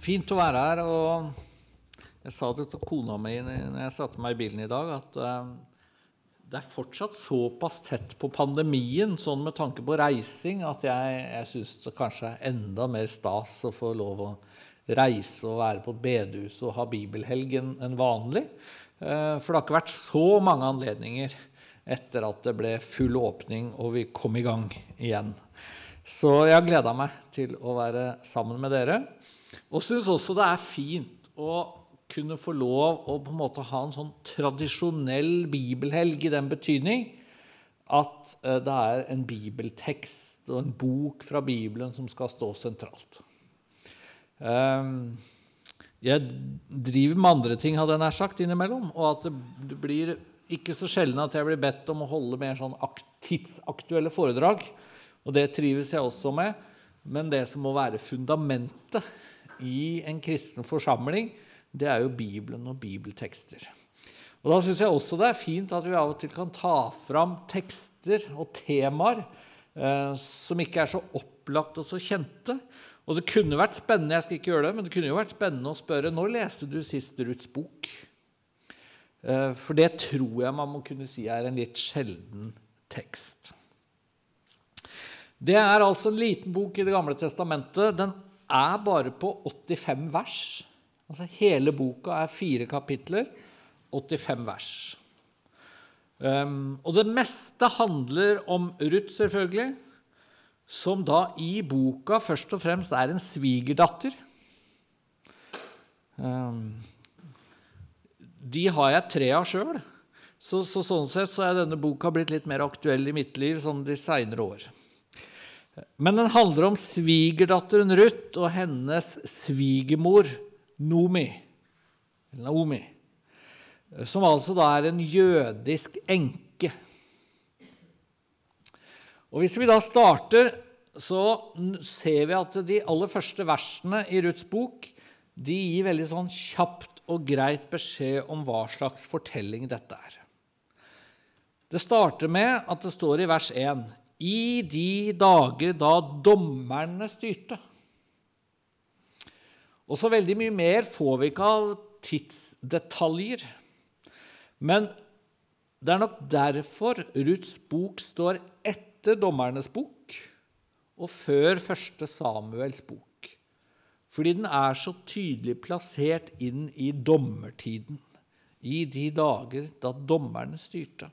Fint å være her. og Jeg sa det til kona mi når jeg satte meg i bilen i dag, at eh, det er fortsatt såpass tett på pandemien, sånn med tanke på reising, at jeg, jeg syns det kanskje er enda mer stas å få lov å reise og være på et bedehus og ha bibelhelg enn vanlig. Eh, for det har ikke vært så mange anledninger etter at det ble full åpning og vi kom i gang igjen. Så jeg har gleda meg til å være sammen med dere. Og syns også det er fint å kunne få lov å på en måte ha en sånn tradisjonell bibelhelg i den betydning at eh, det er en bibeltekst og en bok fra Bibelen som skal stå sentralt. Ehm, jeg driver med andre ting, hadde jeg nær sagt, innimellom. Og at det blir ikke så sjelden at jeg blir bedt om å holde mer sånn tidsaktuelle foredrag. Og det trives jeg også med. Men det som må være fundamentet i en kristen forsamling, det er jo Bibelen og bibeltekster. Og Da syns jeg også det er fint at vi av og til kan ta fram tekster og temaer eh, som ikke er så opplagt og så kjente. Og det kunne vært spennende jeg skal ikke gjøre det, men det kunne jo vært spennende å spørre når leste du sist Ruths bok? Eh, for det tror jeg man må kunne si er en litt sjelden tekst. Det er altså en liten bok i Det gamle testamentet. Den er bare på 85 vers. Altså Hele boka er fire kapitler, 85 vers. Um, og det meste handler om Ruth, selvfølgelig, som da i boka først og fremst er en svigerdatter. Um, de har jeg tre av sjøl. Så, så, sånn sett så er denne boka blitt litt mer aktuell i mitt liv sånn de seinere år. Men den handler om svigerdatteren Ruth og hennes svigermor Nomi. Naomi. Som altså da er en jødisk enke. Og Hvis vi da starter, så ser vi at de aller første versene i Ruths bok de gir veldig sånn kjapt og greit beskjed om hva slags fortelling dette er. Det starter med at det står i vers 1.: I de dager da dommerne styrte. Og så veldig mye mer får vi ikke av tidsdetaljer. Men det er nok derfor Ruths bok står etter dommernes bok og før første Samuels bok. Fordi den er så tydelig plassert inn i dommertiden, i de dager da dommerne styrte.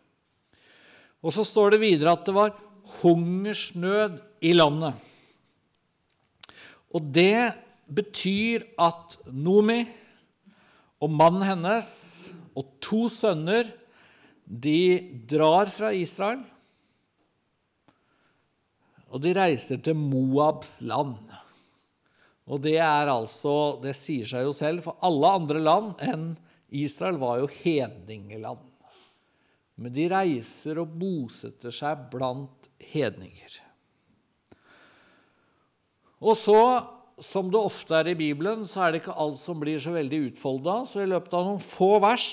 Og så står det videre at det var hungersnød i landet. Og det betyr at Nomi og mannen hennes og to sønner de drar fra Israel, og de reiser til Moabs land. Og det er altså Det sier seg jo selv, for alle andre land enn Israel var jo hedningeland. Men de reiser og bosetter seg blant hedninger. Og så, som det ofte er i Bibelen, så er det ikke alt som blir så veldig utfolda. Så i løpet av noen få vers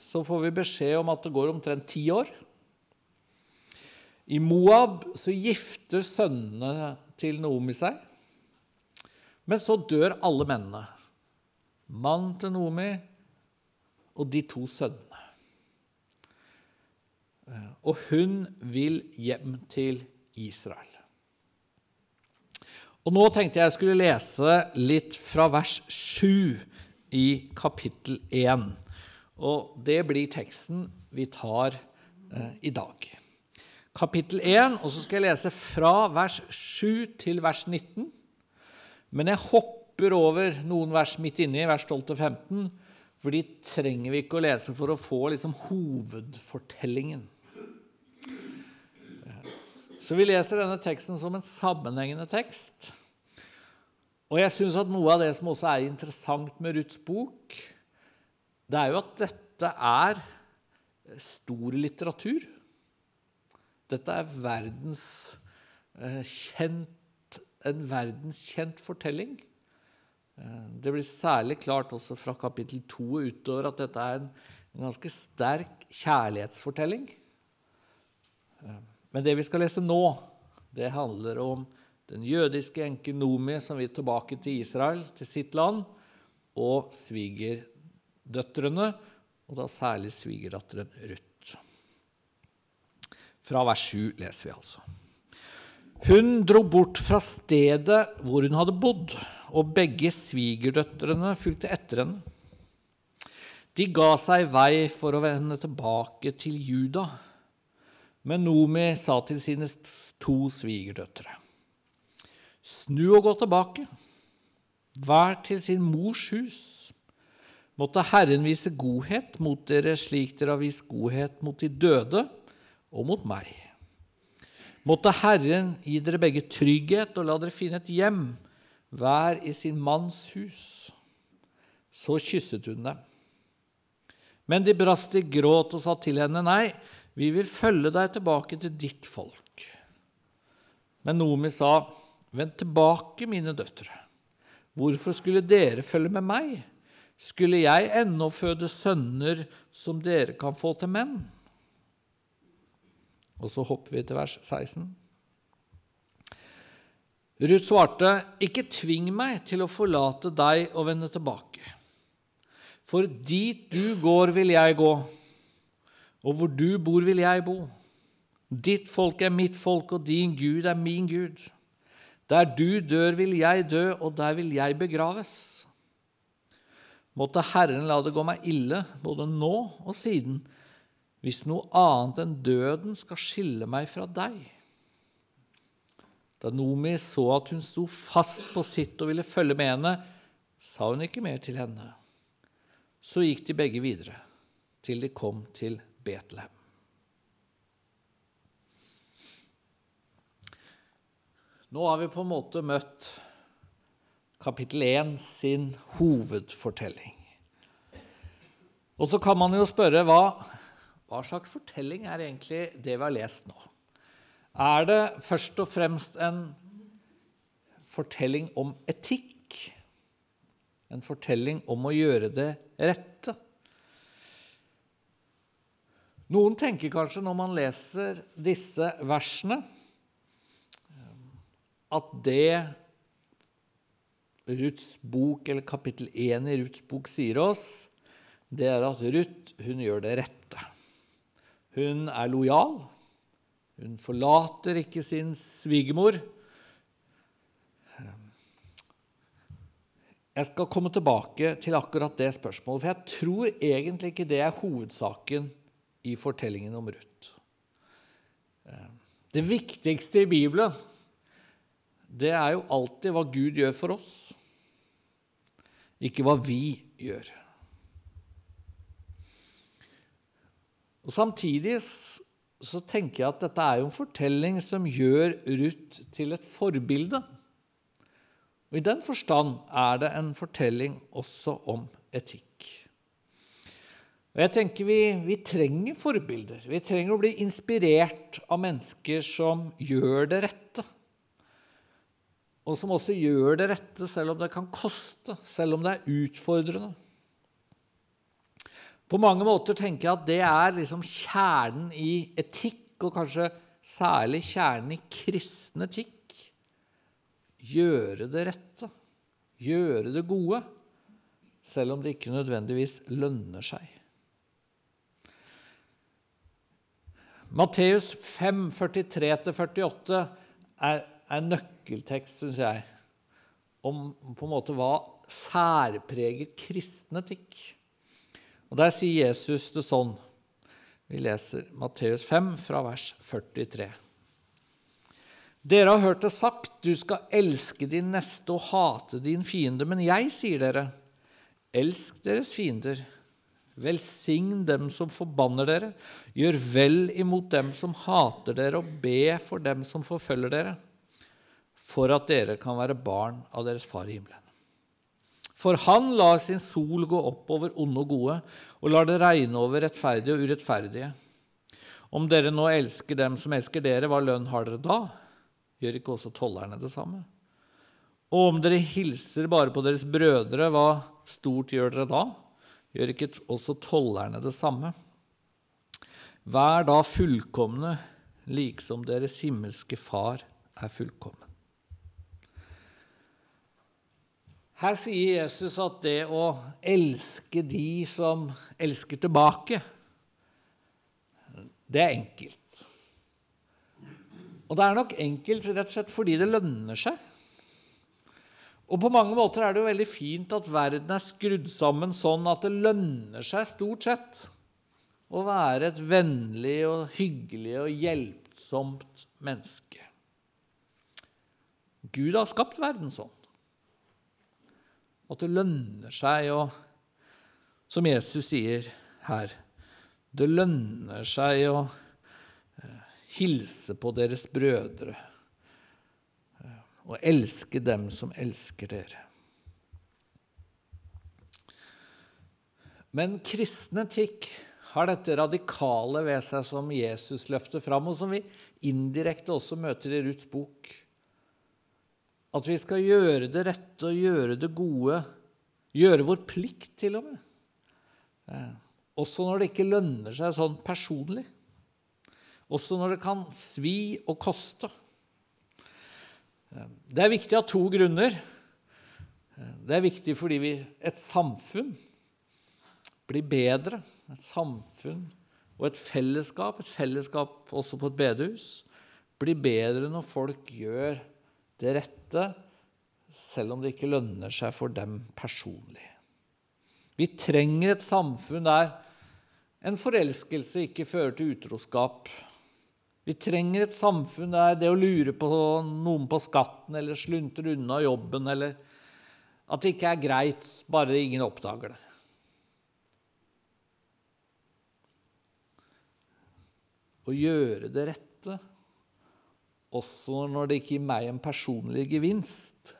så får vi beskjed om at det går omtrent ti år. I Moab så gifter sønnene til Noomi seg. Men så dør alle mennene. Mannen til Noomi og de to sønnene. Og hun vil hjem til Israel. Og Nå tenkte jeg jeg skulle lese litt fra vers 7 i kapittel 1. Og det blir teksten vi tar eh, i dag. Kapittel 1, og så skal jeg lese fra vers 7 til vers 19. Men jeg hopper over noen vers midt inni, vers 12-15, for de trenger vi ikke å lese for å få liksom hovedfortellingen. Så vi leser denne teksten som en sammenhengende tekst. Og jeg syns at noe av det som også er interessant med Ruths bok, det er jo at dette er stor litteratur. Dette er verdens eh, kjent en verdenskjent fortelling. Eh, det blir særlig klart også fra kapittel 2 utover at dette er en, ganske sterk kjærlighetsfortelling. Eh, men det vi skal lese nå, det handler om den jødiske enken Nomi, som vil tilbake til Israel, til sitt land, og svigerdøtrene, og da særlig svigerdatteren Ruth. Fra vers 7 leser vi altså. Hun dro bort fra stedet hvor hun hadde bodd, og begge svigerdøtrene fulgte etter henne. De ga seg vei for å vende tilbake til Juda. Men Nomi sa til sine to svigerdøtre.: Snu og gå tilbake, hver til sin mors hus. Måtte Herren vise godhet mot dere slik dere har vist godhet mot de døde og mot meg. Måtte Herren gi dere begge trygghet og la dere finne et hjem, hver i sin manns hus. Så kysset hun dem. Men de brast i gråt og sa til henne, Nei, vi vil følge deg tilbake til ditt folk. Men Nomi sa, Vend tilbake, mine døtre. Hvorfor skulle dere følge med meg? Skulle jeg ennå føde sønner som dere kan få til menn? Og så hopper vi til vers 16. Ruth svarte, Ikke tving meg til å forlate deg og vende tilbake. For dit du går, vil jeg gå, og hvor du bor, vil jeg bo. Ditt folk er mitt folk, og din Gud er min Gud. Der du dør, vil jeg dø, og der vil jeg begraves. Måtte Herren la det gå meg ille, både nå og siden, hvis noe annet enn døden skal skille meg fra deg. Da Nomi så at hun sto fast på sitt og ville følge med henne, sa hun ikke mer til henne. Så gikk de begge videre, til de kom til Betlehem. Nå har vi på en måte møtt kapittel 1 sin hovedfortelling. Og så kan man jo spørre hva, hva slags fortelling er egentlig det vi har lest nå? Er det først og fremst en fortelling om etikk? En fortelling om å gjøre det rette. Noen tenker kanskje når man leser disse versene, at det Ruths bok, eller kapittel 1 i Ruths bok sier oss, det er at Ruth hun gjør det rette. Hun er lojal. Hun forlater ikke sin svigermor. Jeg skal komme tilbake til akkurat det spørsmålet, for jeg tror egentlig ikke det er hovedsaken i fortellingen om Ruth. Eh, det viktigste i Bibelen, det er jo alltid hva Gud gjør for oss, ikke hva vi gjør. Og Samtidig så tenker jeg at dette er jo en fortelling som gjør Ruth til et forbilde. Og I den forstand er det en fortelling også om etikk. Og jeg tenker vi, vi, trenger forbilder. Vi trenger å bli inspirert av mennesker som gjør det rette. Og som også gjør det rette selv om det kan koste, selv om det er utfordrende. På mange måter tenker jeg at det er liksom kjernen i etikk, og kanskje særlig kjernen i kristen etikk gjøre det rette, gjøre det gode, selv om det ikke nødvendigvis lønner seg. Matteus 5, 43-48 er, er nøkkeltekst, syns jeg, om på en måte hva særpreger kristen etikk. Og Der sier Jesus det sånn. Vi leser Matteus 5 fra vers 43. Dere har hørt det sagt, du skal elske din neste og hate din fiende. Men jeg sier dere, elsk deres fiender. Velsign dem som forbanner dere. Gjør vel imot dem som hater dere, og be for dem som forfølger dere, for at dere kan være barn av deres Far i himmelen. For han lar sin sol gå opp over onde og gode, og lar det regne over rettferdige og urettferdige. Om dere nå elsker dem som elsker dere, hva lønn har dere da? Gjør ikke også tollerne det samme? Og om dere hilser bare på deres brødre, hva stort gjør dere da? Gjør ikke også tollerne det samme? Vær da fullkomne, liksom deres himmelske Far er fullkommen. Her sier Jesus at det å elske de som elsker tilbake, det er enkelt. Og det er nok enkelt rett og slett fordi det lønner seg. Og på mange måter er det jo veldig fint at verden er skrudd sammen sånn at det lønner seg stort sett å være et vennlig og hyggelig og hjelpsomt menneske. Gud har skapt verden sånn. At det lønner seg å Som Jesus sier her Det lønner seg å eh, hilse på deres brødre og elske dem som elsker dere. Men kristen etikk har dette radikale ved seg som Jesus løfter fram, og som vi indirekte også møter i Ruths bok. At vi skal gjøre det rette og gjøre det gode, gjøre vår plikt til og med. Eh, også når det ikke lønner seg sånn personlig. Også når det kan svi og koste. Det er viktig av to grunner. Det er viktig fordi vi, et samfunn blir bedre. Et samfunn og et fellesskap, et fellesskap også på et bedehus, blir bedre når folk gjør det rette, selv om det ikke lønner seg for dem personlig. Vi trenger et samfunn der en forelskelse ikke fører til utroskap, vi trenger et samfunn der det å lure på noen på skatten eller sluntre unna jobben eller at det ikke er greit bare ingen oppdager det. Å gjøre det rette, også når det ikke gir meg en personlig gevinst,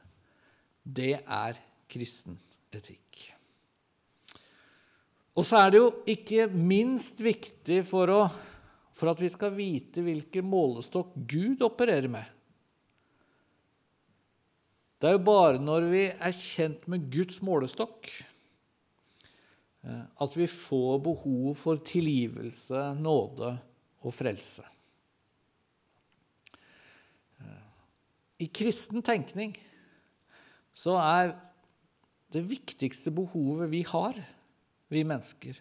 det er kristen etikk. Og så er det jo ikke minst viktig for å for at vi skal vite hvilken målestokk Gud opererer med. Det er jo bare når vi er kjent med Guds målestokk, eh, at vi får behov for tilgivelse, nåde og frelse. Eh, I kristen tenkning så er det viktigste behovet vi har, vi mennesker,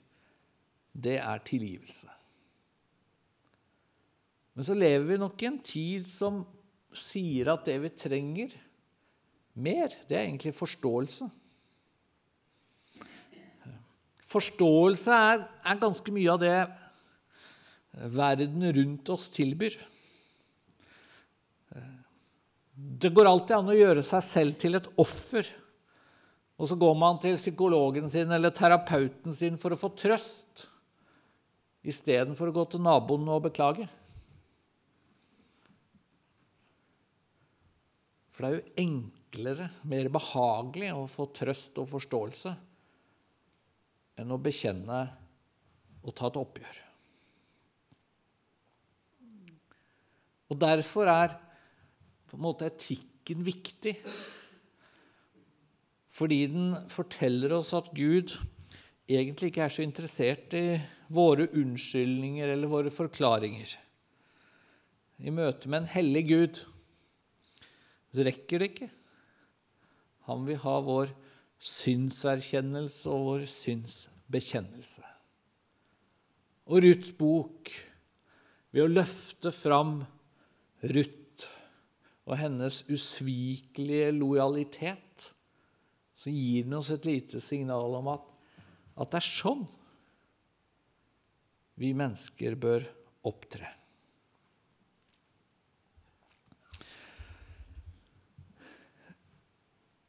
det er tilgivelse. Men så lever vi nok i en tid som sier at det vi trenger mer, det er egentlig forståelse. Forståelse er, er ganske mye av det verden rundt oss tilbyr. Det går alltid an å gjøre seg selv til et offer. Og så går man til psykologen sin eller terapeuten sin for å få trøst, istedenfor å gå til naboen og beklage. For det er jo enklere, mer behagelig å få trøst og forståelse enn å bekjenne og ta et oppgjør. Og derfor er på en måte etikken viktig. Fordi den forteller oss at Gud egentlig ikke er så interessert i våre unnskyldninger eller våre forklaringer. I møte med en hellig Gud det rekker det ikke. Han vil ha vår synserkjennelse og vår synsbekjennelse. Og Ruths bok, ved å løfte fram Ruth og hennes usvikelige lojalitet, så gir den oss et lite signal om at, at det er sånn vi mennesker bør opptre.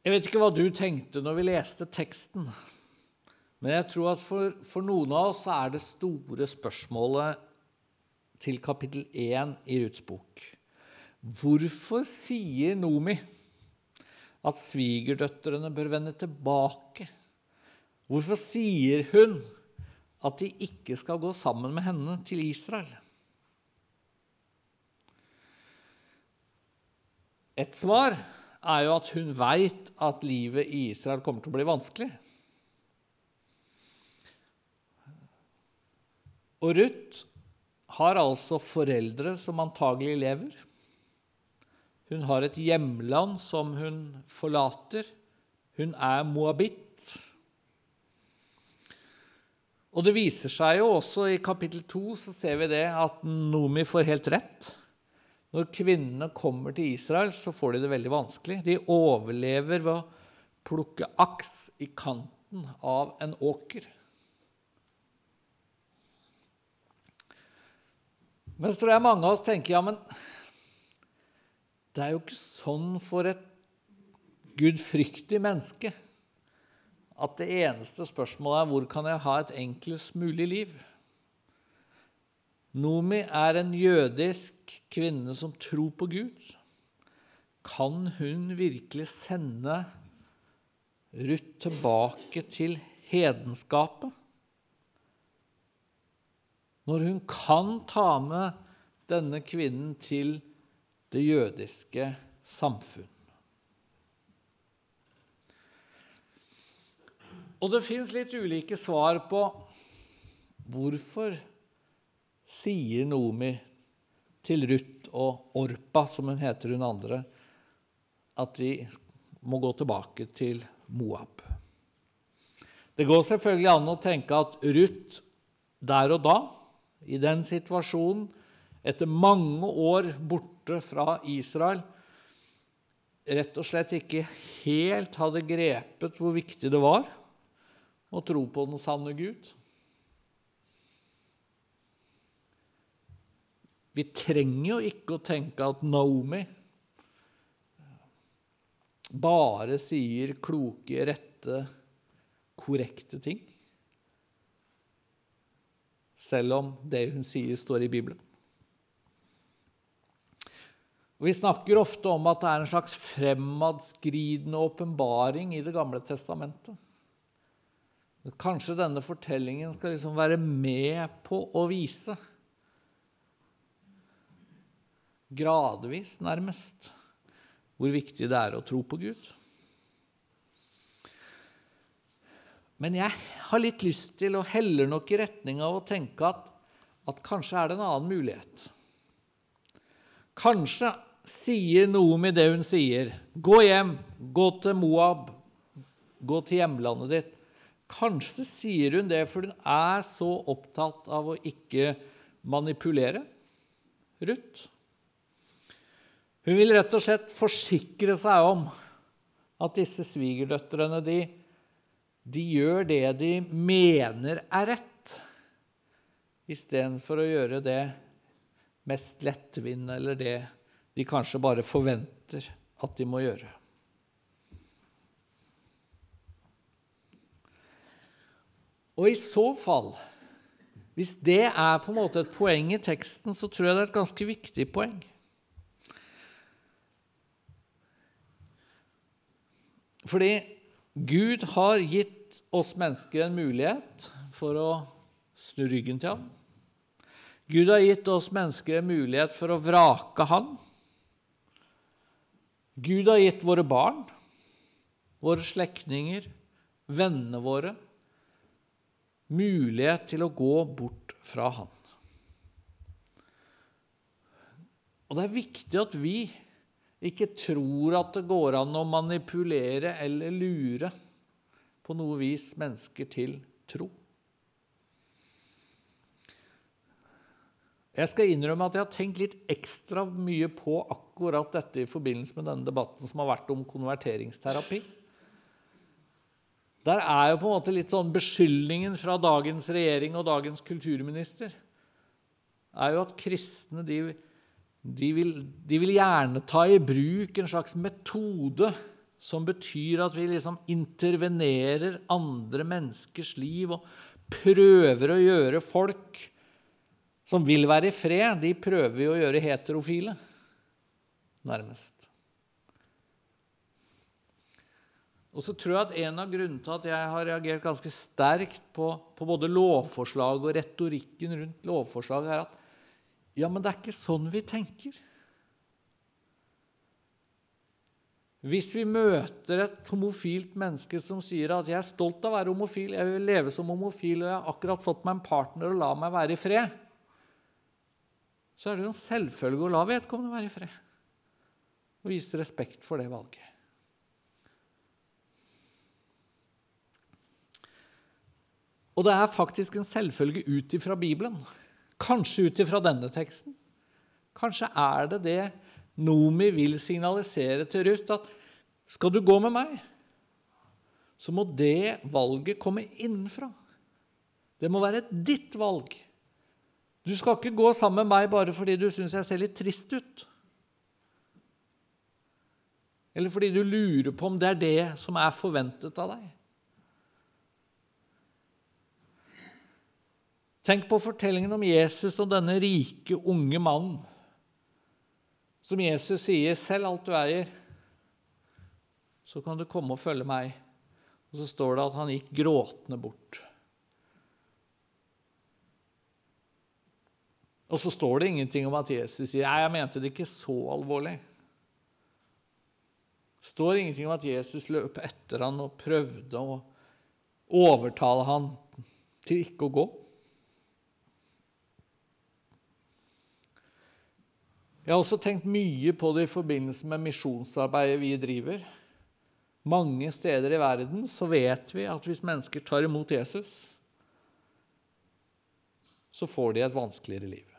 Jeg vet ikke hva du tenkte når vi leste teksten, men jeg tror at for, for noen av oss er det store spørsmålet til kapittel 1 i Ruths bok. Hvorfor sier Nomi at svigerdøtrene bør vende tilbake? Hvorfor sier hun at de ikke skal gå sammen med henne til Israel? Et svar er jo at hun veit at livet i Israel kommer til å bli vanskelig. Og Ruth har altså foreldre som antagelig lever. Hun har et hjemland som hun forlater Hun er moabit. Og det viser seg jo også i kapittel 2 så ser vi det at Nomi får helt rett. Når kvinnene kommer til Israel, så får de det veldig vanskelig. De overlever ved å plukke aks i kanten av en åker. Men så tror jeg mange av oss tenker ja, men det er jo ikke sånn for et gudfryktig menneske at det eneste spørsmålet er hvor kan jeg ha et enklest mulig liv? Nomi er en jødisk kvinne som tror på Gud. Kan hun virkelig sende Ruth tilbake til hedenskapet? Når hun kan ta med denne kvinnen til det jødiske samfunn. Og det fins litt ulike svar på hvorfor sier Nomi til Ruth og Orpa, som hun heter hun andre, at de må gå tilbake til Moab. Det går selvfølgelig an å tenke at Ruth der og da, i den situasjonen, etter mange år borte fra Israel, rett og slett ikke helt hadde grepet hvor viktig det var å tro på den sanne Gud. Vi trenger jo ikke å tenke at Naomi bare sier kloke, rette, korrekte ting. Selv om det hun sier, står i Bibelen. Og vi snakker ofte om at det er en slags fremadskridende åpenbaring i Det gamle testamentet. Kanskje denne fortellingen skal liksom være med på å vise, gradvis nærmest, hvor viktig det er å tro på Gud. Men jeg har litt lyst til, og heller nok i retning av å tenke at, at kanskje er det en annen mulighet. Kanskje sier noe med det hun sier. Gå hjem, gå til Moab, gå til hjemlandet ditt. Kanskje sier hun det for hun er så opptatt av å ikke manipulere Ruth. Hun vil rett og slett forsikre seg om at disse svigerdøtrene de, de gjør det de mener er rett, istedenfor å gjøre det mest lettvinte eller det de kanskje bare forventer at de må gjøre. Og i så fall, hvis det er på en måte et poeng i teksten, så tror jeg det er et ganske viktig poeng. Fordi Gud har gitt oss mennesker en mulighet for å snu ryggen til ham. Gud har gitt oss mennesker en mulighet for å vrake ham. Gud har gitt våre barn, våre slektninger, vennene våre mulighet til å gå bort fra Han. Og det er viktig at vi ikke tror at det går an å manipulere eller lure på noe vis mennesker til tro. Jeg skal innrømme at jeg har tenkt litt ekstra mye på akkurat dette i forbindelse med denne debatten som har vært om konverteringsterapi. Der er jo på en måte litt sånn beskyldningen fra dagens regjering og dagens kulturminister er jo at kristne de, de, vil, de, vil, gjerne ta i bruk en slags metode som betyr at vi liksom intervenerer andre menneskers liv og prøver å gjøre folk som vil være i fred, de prøver å gjøre heterofile, nærmest. Og så tror jeg at En av grunnene til at jeg har reagert ganske sterkt på, på både lovforslaget og retorikken rundt lovforslaget, er at ja, men det er ikke sånn vi tenker. Hvis vi møter et homofilt menneske som sier at 'jeg er stolt av å være homofil', 'jeg vil leve som homofil', og 'jeg har akkurat fått meg en partner, og la meg være i fred', så er det jo en selvfølge å la vedkommende være i fred og vise respekt for det valget. Og det er faktisk en selvfølge ut ifra Bibelen. Kanskje ut ifra denne teksten. Kanskje er det det Nomi vil signalisere til Ruth, at skal du gå med meg, så må det valget komme innenfra. Det må være ditt valg. Du skal ikke gå sammen med meg bare fordi du syns jeg ser litt trist ut. Eller fordi du lurer på om det er det som er forventet av deg. Tenk på fortellingen om Jesus og denne rike, unge mannen. Som Jesus sier, 'Selv alt du eier, så kan du komme og følge meg.' Og så står det at han gikk gråtende bort. Og så står det ingenting om at Jesus sier 'Nei, jeg mente det ikke så alvorlig'. Står ingenting om at Jesus løp etter han og prøvde å overtale han til ikke å gå. Jeg har også tenkt mye på det i forbindelse med misjonsarbeidet vi driver. Mange steder i verden så vet vi at hvis mennesker tar imot Jesus, så får de et vanskeligere liv.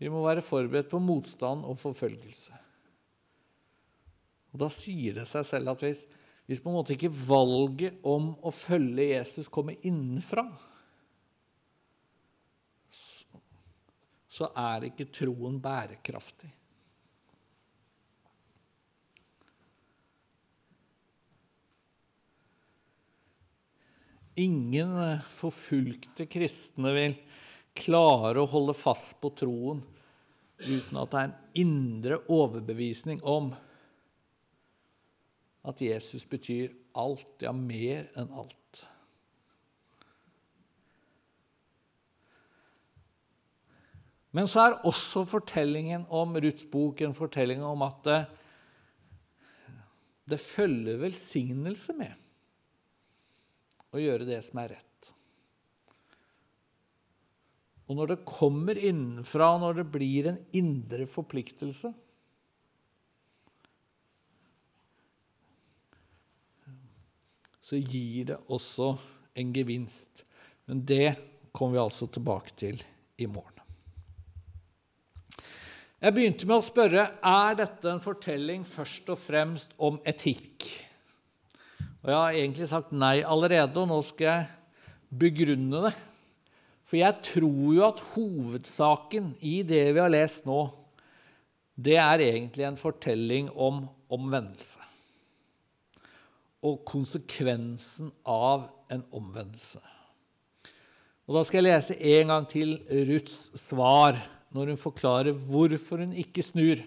Vi må være forberedt på motstand og forfølgelse. Og Da sier det seg selv at hvis, hvis på en måte ikke valget om å følge Jesus kommer innenfra, så er ikke troen bærekraftig. Ingen forfulgte kristne vil klare å holde fast på troen uten at det er en indre overbevisning om at Jesus betyr alt, ja, mer enn alt. Men så er også fortellingen om Ruths bok en fortelling om at det, det følger velsignelse med å gjøre det som er rett. Og når det kommer innenfra, når det blir en indre forpliktelse Så gir det også en gevinst. Men det kommer vi altså tilbake til i morgen. Jeg begynte med å spørre er dette en fortelling først og fremst om etikk. Og Jeg har egentlig sagt nei allerede, og nå skal jeg begrunne det. For jeg tror jo at hovedsaken i det vi har lest nå, det er egentlig en fortelling om omvendelse. Og konsekvensen av en omvendelse. Og Da skal jeg lese en gang til Ruths svar når hun forklarer hvorfor hun ikke snur.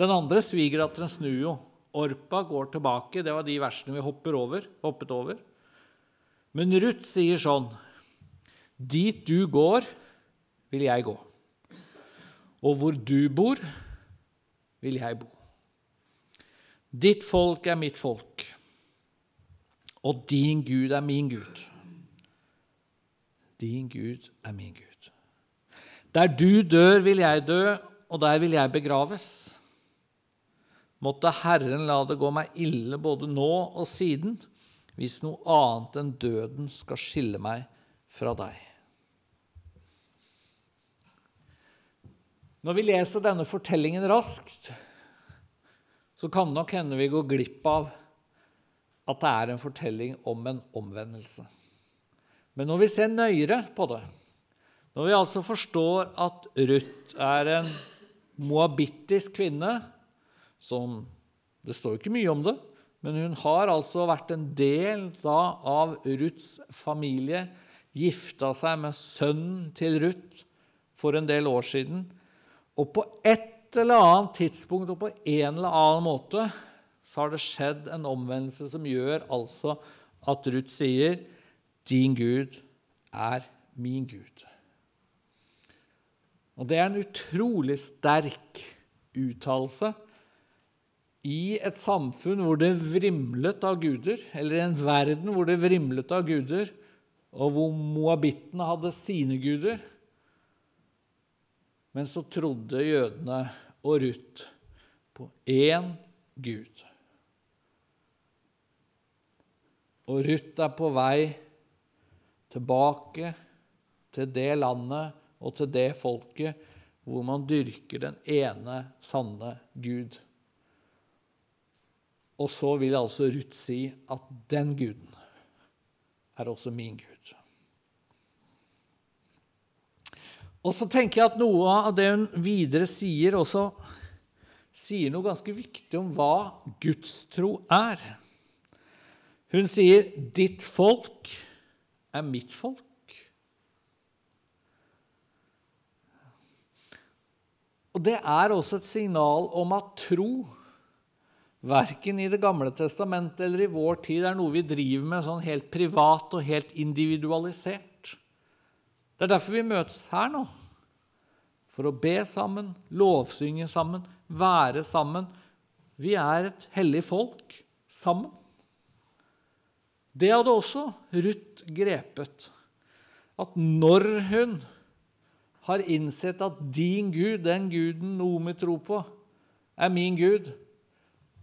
Den andre svigerdatteren snur jo. Orpa går tilbake. Det var de versene vi over, hoppet over. Men Ruth sier sånn Dit du går, vil jeg gå. Og hvor du bor, vil jeg bo. Ditt folk er mitt folk, og din Gud er min Gud. Din Gud er min Gud. Der du dør, vil jeg dø, og der vil jeg begraves. Måtte Herren la det gå meg ille både nå og siden, hvis noe annet enn døden skal skille meg fra deg. Når vi leser denne fortellingen raskt, så kan nok hende vi går glipp av at det er en fortelling om en omvendelse. Men når vi ser nøyere på det, når vi altså forstår at Ruth er en moabittisk kvinne som Det står ikke mye om det, men hun har altså vært en del da, av Ruths familie, gifta seg med sønnen til Ruth for en del år siden og på et eller annet tidspunkt og på en eller annen måte så har det skjedd en omvendelse som gjør altså at Ruth sier, 'Din Gud er min Gud'. Og Det er en utrolig sterk uttalelse i et samfunn hvor det vrimlet av guder, eller i en verden hvor det vrimlet av guder, og hvor moabittene hadde sine guder, men så trodde jødene og Ruth på én Gud. Og Ruth er på vei tilbake til det landet og til det folket hvor man dyrker den ene sanne Gud. Og så vil altså Ruth si at den guden er også min Gud. Og så tenker jeg at noe av det hun videre sier, også sier noe ganske viktig om hva gudstro er. Hun sier 'ditt folk er mitt folk'. Og det er også et signal om at tro, verken i Det gamle testamentet eller i vår tid, er noe vi driver med sånn helt privat og helt individualisert. Det er derfor vi møtes her nå. For å be sammen, lovsynge sammen, være sammen. Vi er et hellig folk sammen. Det hadde også Ruth grepet. At når hun har innsett at din Gud, den guden Noomi tror på, er min Gud,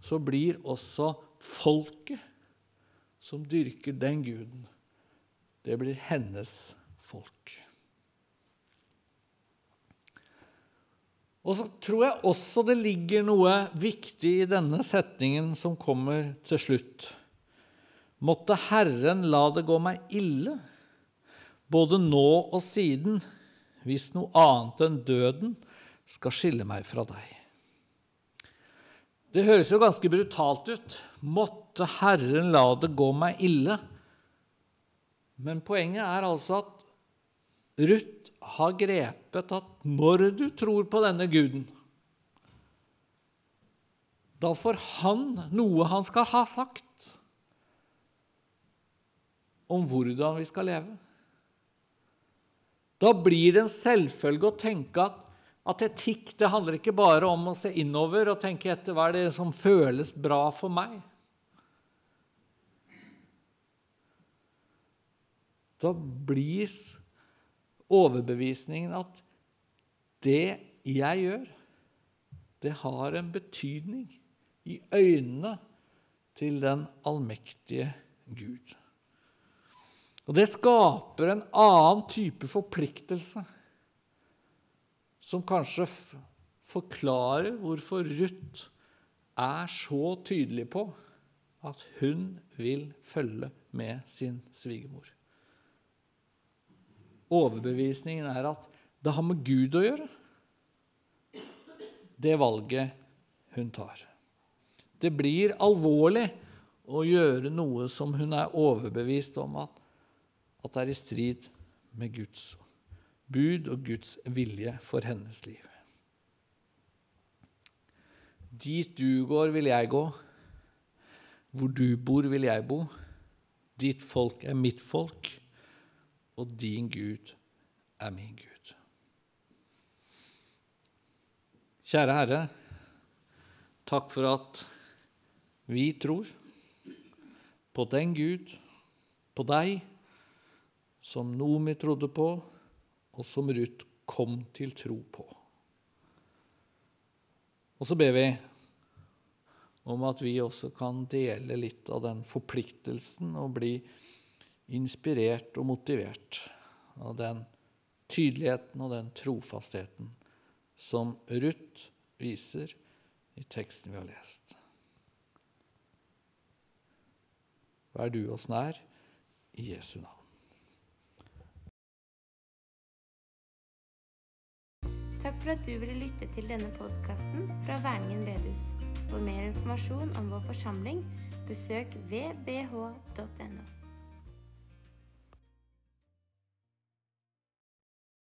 så blir også folket som dyrker den guden, det blir hennes folk. Og så tror jeg også det ligger noe viktig i denne setningen som kommer til slutt. Måtte Herren la det gå meg ille, både nå og siden, hvis noe annet enn døden skal skille meg fra deg. Det høres jo ganske brutalt ut. Måtte Herren la det gå meg ille. Men poenget er altså at Ruth har grepet at når du tror på denne guden, da får han noe han skal ha sagt om hvordan vi skal leve. Da blir det en selvfølge å tenke at, at etikk det handler ikke bare om å se innover og tenke etter hva er det som føles bra for meg. Da blir overbevisningen at det jeg gjør, det har en betydning i øynene til den allmektige Gud. Og det skaper en annen type forpliktelse, som kanskje forklarer hvorfor Ruth er så tydelig på at hun vil følge med sin svigermor. Overbevisningen er at det har med Gud å gjøre, det valget hun tar. Det blir alvorlig å gjøre noe som hun er overbevist om at at det er i strid med Guds bud og Guds vilje for hennes liv. Dit du går, vil jeg gå. Hvor du bor, vil jeg bo. Ditt folk er mitt folk, og din Gud er min Gud. Kjære Herre, takk for at vi tror på den Gud, på deg, som Nomi trodde på, og som Ruth kom til tro på. Og så ber vi om at vi også kan dele litt av den forpliktelsen og bli inspirert og motivert av den tydeligheten og den trofastheten som Ruth viser i teksten vi har lest. Vær du oss nær i Jesu navn. Takk for at du ville lytte til denne podkasten fra Verningen bedehus. For mer informasjon om vår forsamling, besøk vbh.no.